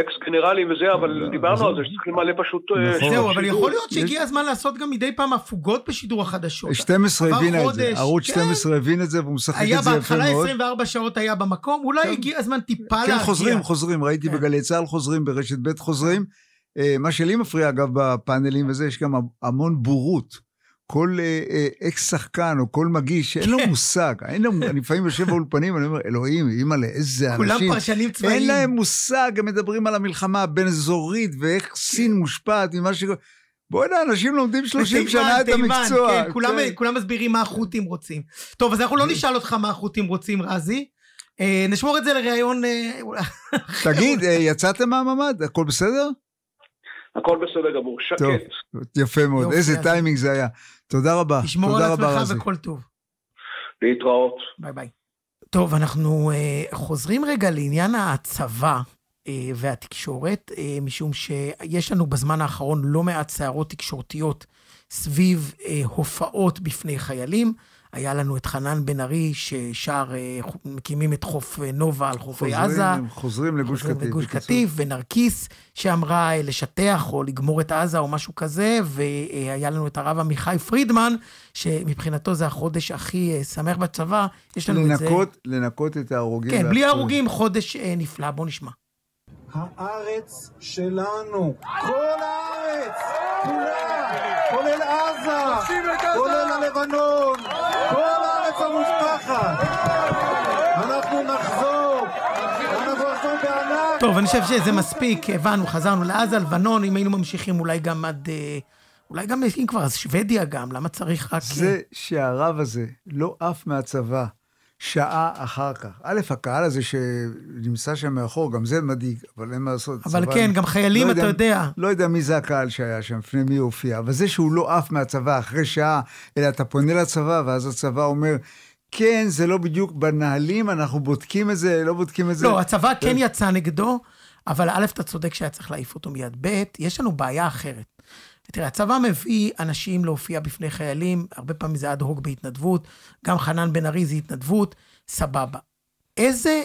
Speaker 8: אקס גנרלים וזה, אבל דיברנו. על זה שצריך למלא פשוט... אה,
Speaker 3: נכון.
Speaker 2: זהו, אבל
Speaker 8: שידור.
Speaker 2: יכול להיות שהגיע הזמן לעשות גם מדי פעם הפוגות בשידור החדשות.
Speaker 3: 12
Speaker 2: עבר
Speaker 3: הבינה את זה, ערוץ
Speaker 2: כן.
Speaker 3: 12 הבין את זה והוא משחק
Speaker 2: היה
Speaker 3: את זה יפה
Speaker 2: בהתחלה
Speaker 3: מאוד.
Speaker 2: 24 שעות היה במקום, אולי
Speaker 3: כן.
Speaker 2: הגיע הזמן טיפה להרגיע.
Speaker 3: כן, חוזרים, חוזרים, ראיתי
Speaker 2: כן.
Speaker 3: בגלי צה"ל חוזרים, ברשת ב' חוזרים. אה, מה שלי מפריע, אגב, בפאנלים וזה, יש גם המון בורות. כל אה, אה, אקס שחקן או כל מגיש, אין לו
Speaker 2: כן.
Speaker 3: מושג. אין לו, אני לפעמים יושב באולפנים, אני אומר, אלוהים, אימא'לה, איזה
Speaker 2: כולם
Speaker 3: אנשים.
Speaker 2: פרשנים צבאיים.
Speaker 3: אין להם מושג, הם מדברים על המלחמה הבין-אזורית ואיך סין מושפעת ממה ש... בוא'נה, אנשים לומדים 30
Speaker 2: תימן,
Speaker 3: שנה את המקצוע.
Speaker 2: כן, כולם,
Speaker 3: כן.
Speaker 2: כולם מסבירים מה החות'ים רוצים. טוב, אז אנחנו לא נשאל אותך מה החות'ים רוצים, רזי. אה, נשמור את זה לראיון...
Speaker 3: תגיד, יצאתם מהממ"ד? הכל בסדר?
Speaker 8: הכל בסדר גמור, שקט.
Speaker 3: טוב, יפה מאוד.
Speaker 2: יופי,
Speaker 3: איזה טיימינג זה היה. תודה רבה.
Speaker 2: תשמור על
Speaker 3: תודה רבה,
Speaker 2: עצמך. וכל טוב.
Speaker 8: להתראות.
Speaker 2: ביי ביי. טוב, אנחנו אה, חוזרים רגע לעניין הצבא אה, והתקשורת, אה, משום שיש לנו בזמן האחרון לא מעט סערות תקשורתיות סביב אה, הופעות בפני חיילים. היה לנו את חנן בן ארי ששר, אה, מקימים את חוף אה, נובה על חופי
Speaker 3: חוזרים-
Speaker 2: עזה.
Speaker 3: חוזרים לגוש
Speaker 2: חוזרים
Speaker 3: קטיף.
Speaker 2: לגוש. קטיף, ונרקיס שאמרה אה, לשטח או לגמור את עזה או משהו כזה, והיה לנו את הרב עמיחי פרידמן, שמבחינתו זה החודש הכי שמח בצבא. יש לנו את זה.
Speaker 3: לנקות, לנקות את ההרוגים.
Speaker 2: כן, בלי
Speaker 3: והפצועים.
Speaker 2: הרוגים, חודש נפלא. בואו נשמע.
Speaker 9: הארץ שלנו, כל הארץ, כולה, כולל עזה, כולל הלבנון. אנחנו נחזור, אנחנו נחזור בענק.
Speaker 2: טוב, אני חושב שזה מספיק, הבנו, חזרנו לעזה, לבנון, אם היינו ממשיכים אולי גם עד... אה, אולי גם, אם כבר, אז שוודיה גם, למה צריך רק... אה,
Speaker 3: זה שהרב הזה לא עף מהצבא שעה אחר כך. א', הקהל הזה שנמצא שם מאחור, גם זה מדאיג, אבל אין מה לעשות.
Speaker 2: אבל
Speaker 3: צבא-
Speaker 2: כן, גם חיילים,
Speaker 3: לא
Speaker 2: אתה יודע.
Speaker 3: לא יודע מי זה הקהל שהיה שם, לפני מי הופיע, אבל זה שהוא לא עף מהצבא אחרי שעה, אלא אתה פונה לצבא, ואז הצבא אומר, כן, זה לא בדיוק בנהלים, אנחנו בודקים את זה, לא בודקים את זה.
Speaker 2: לא, הצבא כן יצא נגדו, אבל א', אתה צודק שהיה צריך להעיף אותו מיד. ב', יש לנו בעיה אחרת. תראה, הצבא מביא אנשים להופיע בפני חיילים, הרבה פעמים זה אד הוק בהתנדבות, גם חנן בן ארי זה התנדבות, סבבה. איזה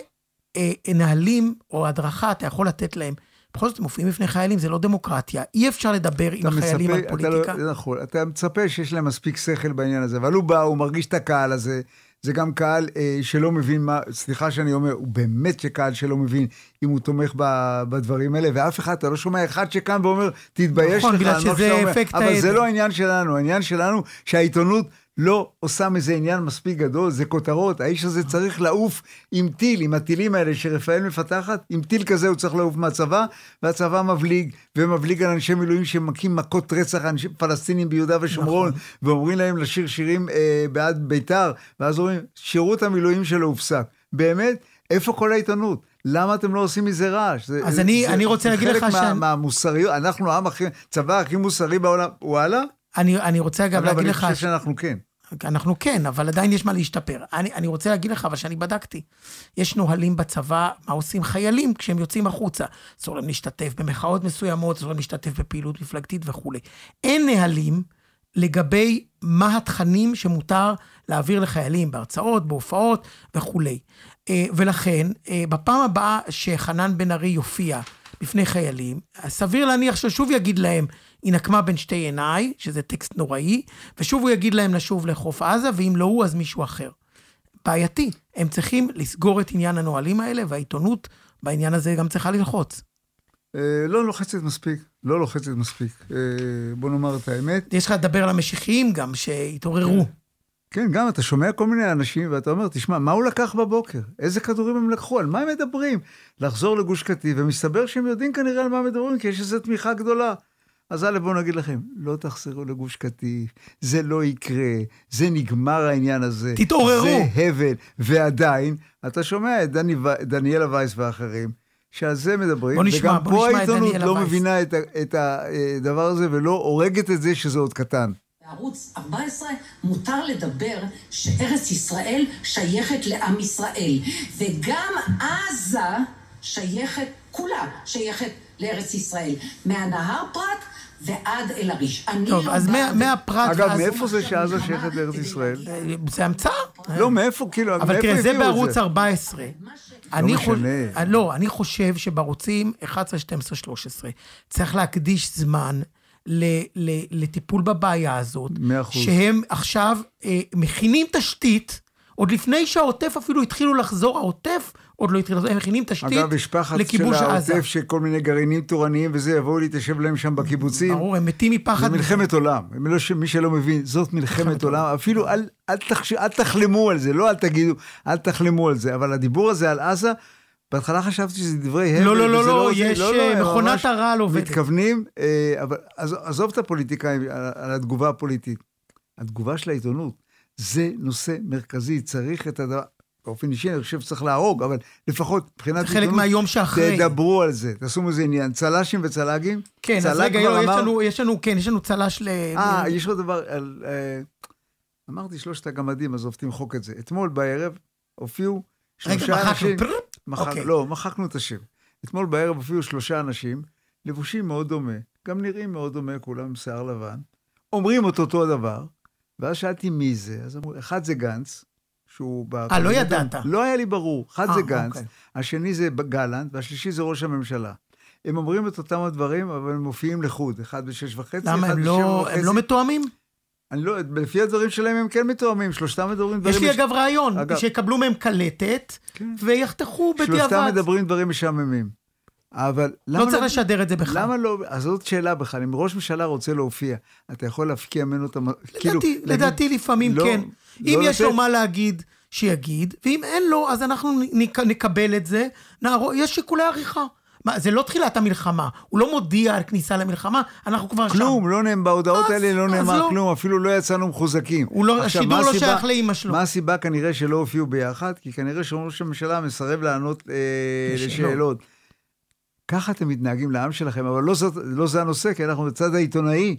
Speaker 2: אה, נהלים או הדרכה אתה יכול לתת להם? בכל זאת, הם מופיעים בפני חיילים, זה לא דמוקרטיה. אי אפשר לדבר עם
Speaker 3: אתה
Speaker 2: החיילים על
Speaker 3: מצפה, אתה
Speaker 2: פוליטיקה.
Speaker 3: לא, נכון, אתה מצפה שיש להם מספיק שכל בעניין הזה, אבל הוא בא, הוא מרגיש את הקהל הזה, זה גם קהל אה, שלא מבין מה, סליחה שאני אומר, הוא באמת שקהל שלא מבין אם הוא תומך ב, בדברים האלה, ואף אחד, אתה לא שומע אחד שקם ואומר, תתבייש
Speaker 2: נכון,
Speaker 3: לך
Speaker 2: בגלל
Speaker 3: על מה
Speaker 2: שזה
Speaker 3: שאתה אומר."
Speaker 2: אפקט
Speaker 3: אבל. זה לא העניין שלנו, העניין שלנו שהעיתונות לא עושה מזה עניין מספיק גדול, זה כותרות, האיש הזה צריך לעוף עם טיל, עם הטילים האלה שרפאל מפתחת, עם טיל כזה הוא צריך לעוף מהצבא, והצבא מבליג, ומבליג על אנשי מילואים שמכים מכות רצח אנשי פלסטינים ביהודה ושומרון,
Speaker 2: נכון.
Speaker 3: ואומרים להם לשיר שירים אה, בעד בית"ר, ואז אומרים, שירות המילואים שלו הופסק. באמת, איפה כל העיתונות? למה אתם לא עושים מזה רעש? זה,
Speaker 2: אז אני-
Speaker 3: זה,
Speaker 2: אני רוצה
Speaker 3: זה
Speaker 2: להגיד לך
Speaker 3: חלק מה,
Speaker 2: שאני-
Speaker 3: מהמוסריות, אנחנו העם הכי, צבא הכי מוסרי בעולם, וואלה?
Speaker 2: אני, אני רוצה אגב, להגיד
Speaker 3: אני
Speaker 2: לך...
Speaker 3: חושב שאנחנו כן.
Speaker 2: אנחנו כן, אבל עדיין יש מה להשתפר. אני, אני רוצה להגיד לך, אבל שאני בדקתי, יש נהלים בצבא, מה עושים חיילים כשהם יוצאים החוצה. אסור להם להשתתף במחאות מסוימות, אסור להם להשתתף בפעילות מפלגתית וכולי. אין נהלים לגבי מה התכנים שמותר להעביר לחיילים בהרצאות, בהופעות וכולי. אה, ולכן, אה, בפעם הבאה שחנן בן ארי יופיע בפני חיילים, סביר להניח ששוב יגיד להם, היא נקמה בין שתי עיניי, שזה טקסט נוראי, ושוב הוא יגיד להם לשוב לחוף עזה, ואם לא הוא, אז מישהו אחר. בעייתי. הם צריכים לסגור את עניין הנהלים האלה, והעיתונות בעניין הזה גם צריכה ללחוץ.
Speaker 3: אה, לא לוחצת מספיק, לא לוחצת מספיק. אה, בוא נאמר את האמת.
Speaker 2: יש לך לדבר על המשיחיים גם, שהתעוררו.
Speaker 3: כן, גם אתה שומע כל מיני אנשים ואתה אומר, תשמע, מה הוא לקח בבוקר? איזה כדורים הם לקחו? על מה הם מדברים? לחזור לגוש קטיף, ומסתבר שהם יודעים כנראה על מה מדברים, כי יש איזו תמיכה גדולה. אז א', בואו נגיד לכם, לא תחזרו לגוש קטיף, זה לא יקרה, זה נגמר העניין הזה.
Speaker 2: תתעוררו.
Speaker 3: זה הבל. ועדיין, אתה שומע את דני, דניאלה וייס ואחרים, שעל זה מדברים,
Speaker 2: בוא נשמע,
Speaker 3: וגם
Speaker 2: בוא
Speaker 3: פה
Speaker 2: נשמע
Speaker 3: העיתונות לא
Speaker 2: וייס.
Speaker 3: מבינה את, את הדבר הזה ולא הורגת את זה שזה עוד קטן.
Speaker 10: בערוץ 14 מותר לדבר שארץ ישראל שייכת לעם ישראל, וגם עזה שייכת, כולה שייכת לארץ ישראל, מהנהר פרת ועד אל. אני
Speaker 2: טוב,
Speaker 10: לא
Speaker 2: אז מהפרט...
Speaker 3: אגב, מאיפה זה שעזה שייכת לארץ ישראל?
Speaker 2: אה, זה המצאה.
Speaker 3: לא, מאיפה, כאילו,
Speaker 2: אבל
Speaker 3: מאיפה
Speaker 2: תראה, זה
Speaker 3: הביאו את
Speaker 2: בערוץ 14. אני
Speaker 3: משנה.
Speaker 2: חושב, לא, אני חושב שבערוצים 11, 12, 13 צריך להקדיש זמן ל, ל, לטיפול בבעיה הזאת.
Speaker 3: מאה אחוז.
Speaker 2: שהם עכשיו אה, מכינים תשתית, עוד לפני שהעוטף אפילו התחילו לחזור, העוטף עוד לא התחיל לחזור, הם מכינים תשתית
Speaker 3: אגב, יש פחד של
Speaker 2: לכיבוש עזה.
Speaker 3: העוטף שכל מיני גרעינים תורניים וזה יבואו להתיישב להם שם בקיבוצים.
Speaker 2: ברור, הם מתים מפחד.
Speaker 3: זה מלחמת עולם. לא, מי שלא מבין, זאת מלחמת עולם. אפילו אל, אל, תחש, אל תחלמו על זה, לא אל תגידו, אל תחלמו על זה. אבל הדיבור הזה על עזה, בהתחלה חשבתי שזה דברי הבל.
Speaker 2: לא, לא, לא, לא,
Speaker 3: זה.
Speaker 2: יש,
Speaker 3: לא, לא,
Speaker 2: אה, מכונת הרעל עובדת.
Speaker 3: מתכוונים, אה, אבל עז- עזוב את הפוליטיקאים על התגובה הפוליטית. התגובה של העיתונות, זה נושא מרכזי, צריך את הדבר... באופן אישי אני חושב שצריך להרוג, אבל לפחות מבחינת
Speaker 2: זה חלק מהיום שאחרי.
Speaker 3: תדברו על זה, תעשו מזה עניין. צל"שים וצל"גים?
Speaker 2: כן, אז
Speaker 3: צל"ג
Speaker 2: רגע, יו, יש
Speaker 3: אמר-
Speaker 2: לנו, יש לנו, כן, יש לנו צל"ש ל...
Speaker 3: אה, יש עוד דבר, על, אה, אמרתי שלושת הגמדים, עזוב, תמחוק את זה. אתמול בערב הופיעו
Speaker 2: רגע,
Speaker 3: שלושה
Speaker 2: מחקנו.
Speaker 3: אנשים...
Speaker 2: פרר.
Speaker 3: מחק,
Speaker 2: אוקיי.
Speaker 3: לא, מחקנו את השם. אתמול בערב הופיעו שלושה אנשים, לבושים מאוד דומה, גם נראים מאוד דומה, כולם שיער לבן, אומרים את אותו הדבר, ואז שאלתי מי זה, אז אמרו, אחד זה גנץ, שהוא...
Speaker 2: אה, לא ידעת.
Speaker 3: לא היה לי ברור. אחד
Speaker 2: אה,
Speaker 3: זה גנץ,
Speaker 2: אוקיי.
Speaker 3: השני זה גלנט, והשלישי זה ראש הממשלה. הם אומרים את אותם הדברים, אבל הם מופיעים לחוד, אחד בשש וחצי,
Speaker 2: למה,
Speaker 3: אחד בשבע
Speaker 2: לא,
Speaker 3: וחצי.
Speaker 2: הם לא מתואמים?
Speaker 3: אני לא, לפי הדברים שלהם הם כן מתואמים, שלושתם מדברים דברים...
Speaker 2: יש לי
Speaker 3: מש-
Speaker 2: אגב רעיון,
Speaker 3: אגב-
Speaker 2: שיקבלו מהם קלטת,
Speaker 3: כן.
Speaker 2: ויחתכו
Speaker 3: שלושתם
Speaker 2: בדיעבד.
Speaker 3: מדברים דברים משעממים. אבל למה
Speaker 2: לא צריך לשדר את זה בכלל.
Speaker 3: למה לא, אז זאת שאלה בכלל, אם ראש ממשלה רוצה להופיע, אתה יכול להפקיע ממנו את המ... כאילו,
Speaker 2: לדעתי,
Speaker 3: להגיד-
Speaker 2: לדעתי לפעמים
Speaker 3: לא-
Speaker 2: כן.
Speaker 3: לא
Speaker 2: אם יש לו
Speaker 3: לתת-
Speaker 2: מה להגיד, שיגיד, ואם אין לו, אז אנחנו נק- נקבל את זה. נערו- יש שיקולי עריכה. מה, זה לא תחילת המלחמה, הוא לא מודיע על כניסה למלחמה, אנחנו כבר שם.
Speaker 3: כלום, לא נאמר, בהודעות
Speaker 2: אז-
Speaker 3: האלה לא נאמר
Speaker 2: לא.
Speaker 3: כלום, אפילו לא יצאנו מחוזקים.
Speaker 2: לא-
Speaker 3: עכשיו,
Speaker 2: השידור לא שייך לאימא שלו.
Speaker 3: מה הסיבה כנראה שלא הופיעו ביחד? כי כנראה שראש הממשלה מסרב לענות אה,
Speaker 2: לשאלות.
Speaker 3: לשאלות. ככה אתם מתנהגים לעם שלכם, אבל לא, זאת, לא זה הנושא, כי אנחנו בצד העיתונאי.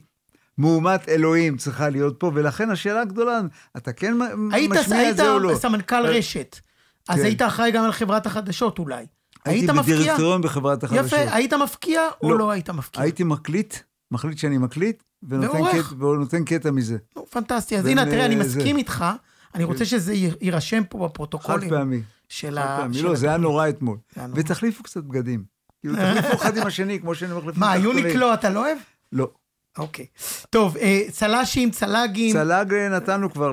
Speaker 3: מהומת אלוהים צריכה להיות פה, ולכן השאלה הגדולה, אתה כן
Speaker 2: היית,
Speaker 3: משמיע
Speaker 2: היית
Speaker 3: את זה או לא?
Speaker 2: סמנכ"ל רשת, אז
Speaker 3: כן.
Speaker 2: היית אחראי גם על חברת החדשות אולי.
Speaker 3: הייתי
Speaker 2: היית מפקיע?
Speaker 3: בדירקטוריון בחברת החדשות.
Speaker 2: יפה, היית מפקיע או
Speaker 3: לא.
Speaker 2: לא היית מפקיע?
Speaker 3: הייתי מקליט, מחליט שאני מקליט, ונותן. קטע, ונותן קטע מזה.
Speaker 2: נו, פנטסטי. אז הנה, תראה, אני
Speaker 3: אה,
Speaker 2: מסכים
Speaker 3: זה.
Speaker 2: איתך, אני רוצה שזה י- יירשם פה
Speaker 3: חד
Speaker 2: בפרוטוקולים.
Speaker 3: פעמי.
Speaker 2: של
Speaker 3: חד
Speaker 2: ה...
Speaker 3: פעמי.
Speaker 2: של
Speaker 3: לא, זה היה. נורא אתמול. ותחליפו קצת בגדים. כאילו, תחליפו אחד עם השני, כמו שאני מחליף
Speaker 2: מה,
Speaker 3: עם תחתונים.
Speaker 2: יוניקלו אתה לא אוהב?
Speaker 3: לא.
Speaker 2: אוקיי. טוב, אה, צל"שים, צל"גים.
Speaker 3: צל"ג אה, נתנו כבר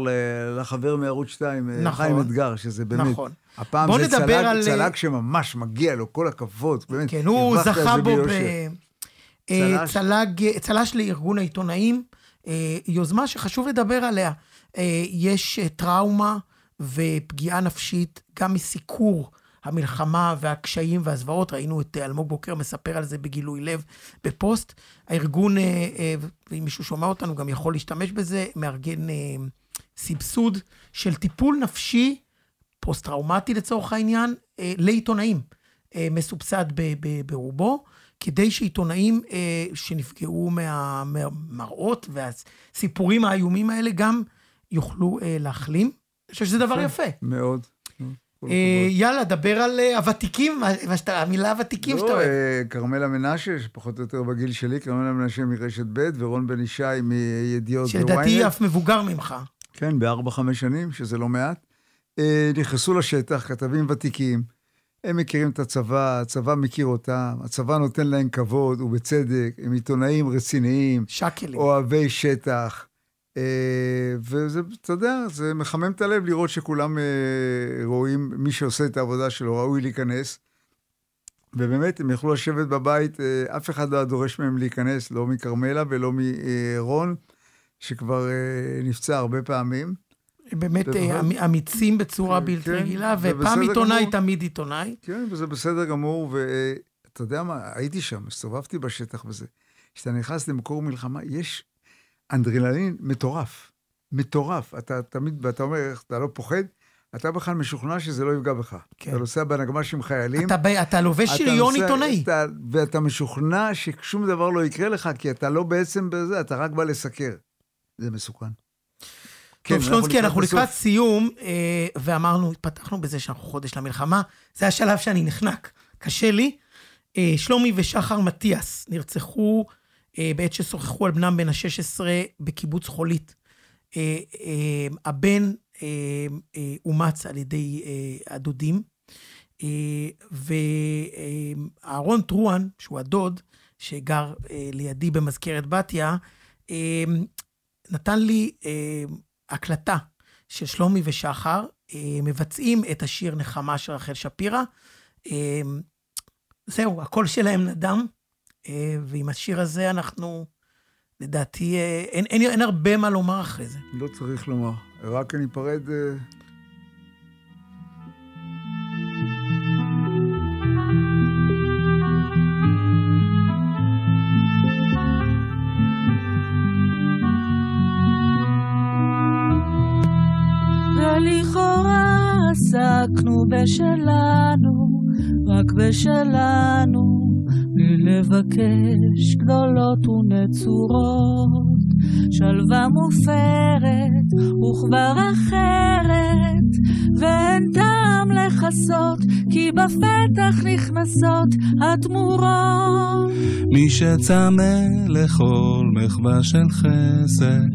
Speaker 3: לחבר מערוץ 2, אה,
Speaker 2: נכון.
Speaker 3: חיים אתגר, שזה באמת...
Speaker 2: נכון.
Speaker 3: הפעם זה צל"ג,
Speaker 2: על-
Speaker 3: צל"ג שממש מגיע לו, כל הכבוד. באמת,
Speaker 2: כן, הוא זכה בו ב...
Speaker 3: ביושר.
Speaker 2: אה,
Speaker 3: צל"ש.
Speaker 2: צל"ג, צל"ש לארגון העיתונאים, יוזמה שחשוב לדבר עליה. יש טראומה ופגיעה נפשית גם מסיקור המלחמה והקשיים והזוועות. ראינו את אה, אלמוג בוקר מספר על זה בגילוי לב בפוסט. הארגון, אה, אה, ואם מישהו שומע אותנו, גם יכול להשתמש בזה, מארגן אה, סבסוד של טיפול נפשי פוסט-טראומטי לצורך העניין, אה, לעיתונאים, אה, מסובסד ברובו, כדי שעיתונאים אה, שנפגעו מה- מהמראות והסיפורים האיומים האלה גם יוכלו אה, להחלים. אני חושב שזה דבר יפה.
Speaker 3: מאוד.
Speaker 2: אה. יאללה, דבר על אה, הוותיקים, שאתה- המילה הוותיקים שאתה
Speaker 3: לא,
Speaker 2: אוהב.
Speaker 3: אה, כרמלה מנשה, שפחות או יותר בגיל שלי, כרמלה מנשה מרשת ב', ורון בן ישי מידיעות
Speaker 2: שלדעתי היא
Speaker 3: ב-ynet.
Speaker 2: אף מבוגר ממך.
Speaker 3: כן, בארבע-חמש שנים, שזה לא מעט. נכנסו לשטח, כתבים ותיקים, הם מכירים את הצבא, הצבא מכיר אותם, הצבא נותן להם כבוד, ובצדק, הם עיתונאים רציניים,
Speaker 2: שקלים.
Speaker 3: אוהבי שטח. אה, וזה, אתה יודע, זה מחמם את הלב לראות שכולם אה, רואים, מי שעושה את העבודה שלו ראוי להיכנס. ובאמת, הם יכלו לשבת בבית, אה, אף אחד לא היה דורש מהם להיכנס, לא מכרמלה ולא מרון, שכבר נפצע הרבה פעמים.
Speaker 2: באמת אמ- אמיצים בצורה
Speaker 3: כן,
Speaker 2: בלתי
Speaker 3: כן,
Speaker 2: רגילה, ופעם עיתונאי,
Speaker 3: גמור.
Speaker 2: תמיד עיתונאי.
Speaker 3: כן, וזה בסדר גמור, ואתה יודע מה, הייתי שם, הסתובבתי בשטח וזה. כשאתה נכנס למקור מלחמה, יש אנדרנלין מטורף. מטורף. אתה תמיד, ואתה אומר, אתה לא פוחד? אתה בכלל משוכנע שזה לא יפגע בך.
Speaker 2: כן.
Speaker 3: אתה נוסע בנגמ"ש עם חיילים.
Speaker 2: אתה ב- אתה לובש שריון עיתונאי.
Speaker 3: אתה, ואתה משוכנע ששום דבר לא יקרה לך, כי אתה לא בעצם בזה, אתה רק בא לסקר. זה מסוכן. כן,
Speaker 2: טוב, שלונסקי, אנחנו. לקראת סיום, אה, ואמרנו, פתחנו בזה שאנחנו חודש למלחמה. זה השלב שאני נחנק. קשה לי. אה, שלומי ושחר מטיאס נרצחו בעת ששוחחו על בנם בן ה-16 בקיבוץ חולית. אה, אה, הבן אה, אה, אומץ על ידי אה, הדודים, אה, ואהרון טרואן, שהוא הדוד, שגר אה, לידי במזכרת בתיה, אה, נתן לי אה, הקלטה של שלומי ושחר, אה, מבצעים את השיר נחמה של רחל שפירא. אה, זהו, הקול שלהם נדם, אה, ועם השיר הזה אנחנו, לדעתי, אה, אין, אין, אין הרבה מה לומר אחרי זה.
Speaker 3: לא צריך לומר. רק אני אפרד... אה,
Speaker 11: ולכאורה עסקנו בשלנו, רק בשלנו, לבקש גדולות ונצורות. שלווה מופרת וכבר אחרת, ואין טעם לכסות, כי בפתח נכנסות התמורות.
Speaker 12: מי שצמא לכל מחווה של חסד,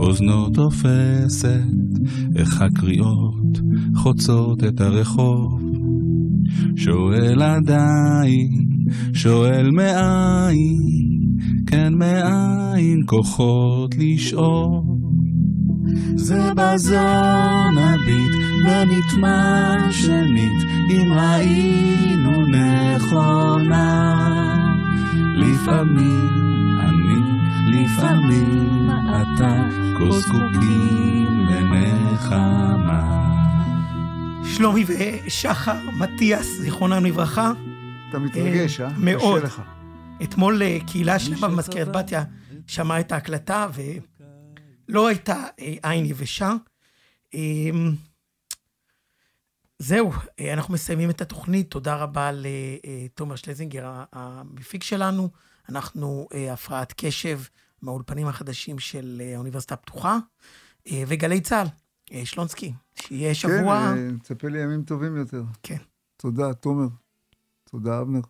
Speaker 12: אוזנו תופסת, איך הקריאות חוצות את הרחוב. שואל עדיין, שואל מאין, כן מאין כוחות לשאול. זה בזו נביט ונטמע שנית, אם ראינו נכונה. לפעמים אני, לפעמים אתה, כה זקוקים לנחמה.
Speaker 2: שלומי ושחר מטיאס, זיכרונם לברכה.
Speaker 3: אתה מתרגש, אה?
Speaker 2: מאוד.
Speaker 3: קשה לך.
Speaker 2: אתמול אה, קהילה שלמה במזכרת בתיה שמעה את ההקלטה, ולא הייתה אה, עין יבשה. אה, זהו, אה, אנחנו מסיימים את התוכנית. תודה רבה לתומר שלזינגר, המפיק שלנו. אנחנו אה, הפרעת קשב מהאולפנים החדשים של אה, האוניברסיטה הפתוחה, אה, וגלי צה"ל. אה, שלונסקי, שיהיה שבוע...
Speaker 3: כן, אה, נצפה לימים טובים יותר.
Speaker 2: כן.
Speaker 3: תודה, תומר. תודה, אבנר.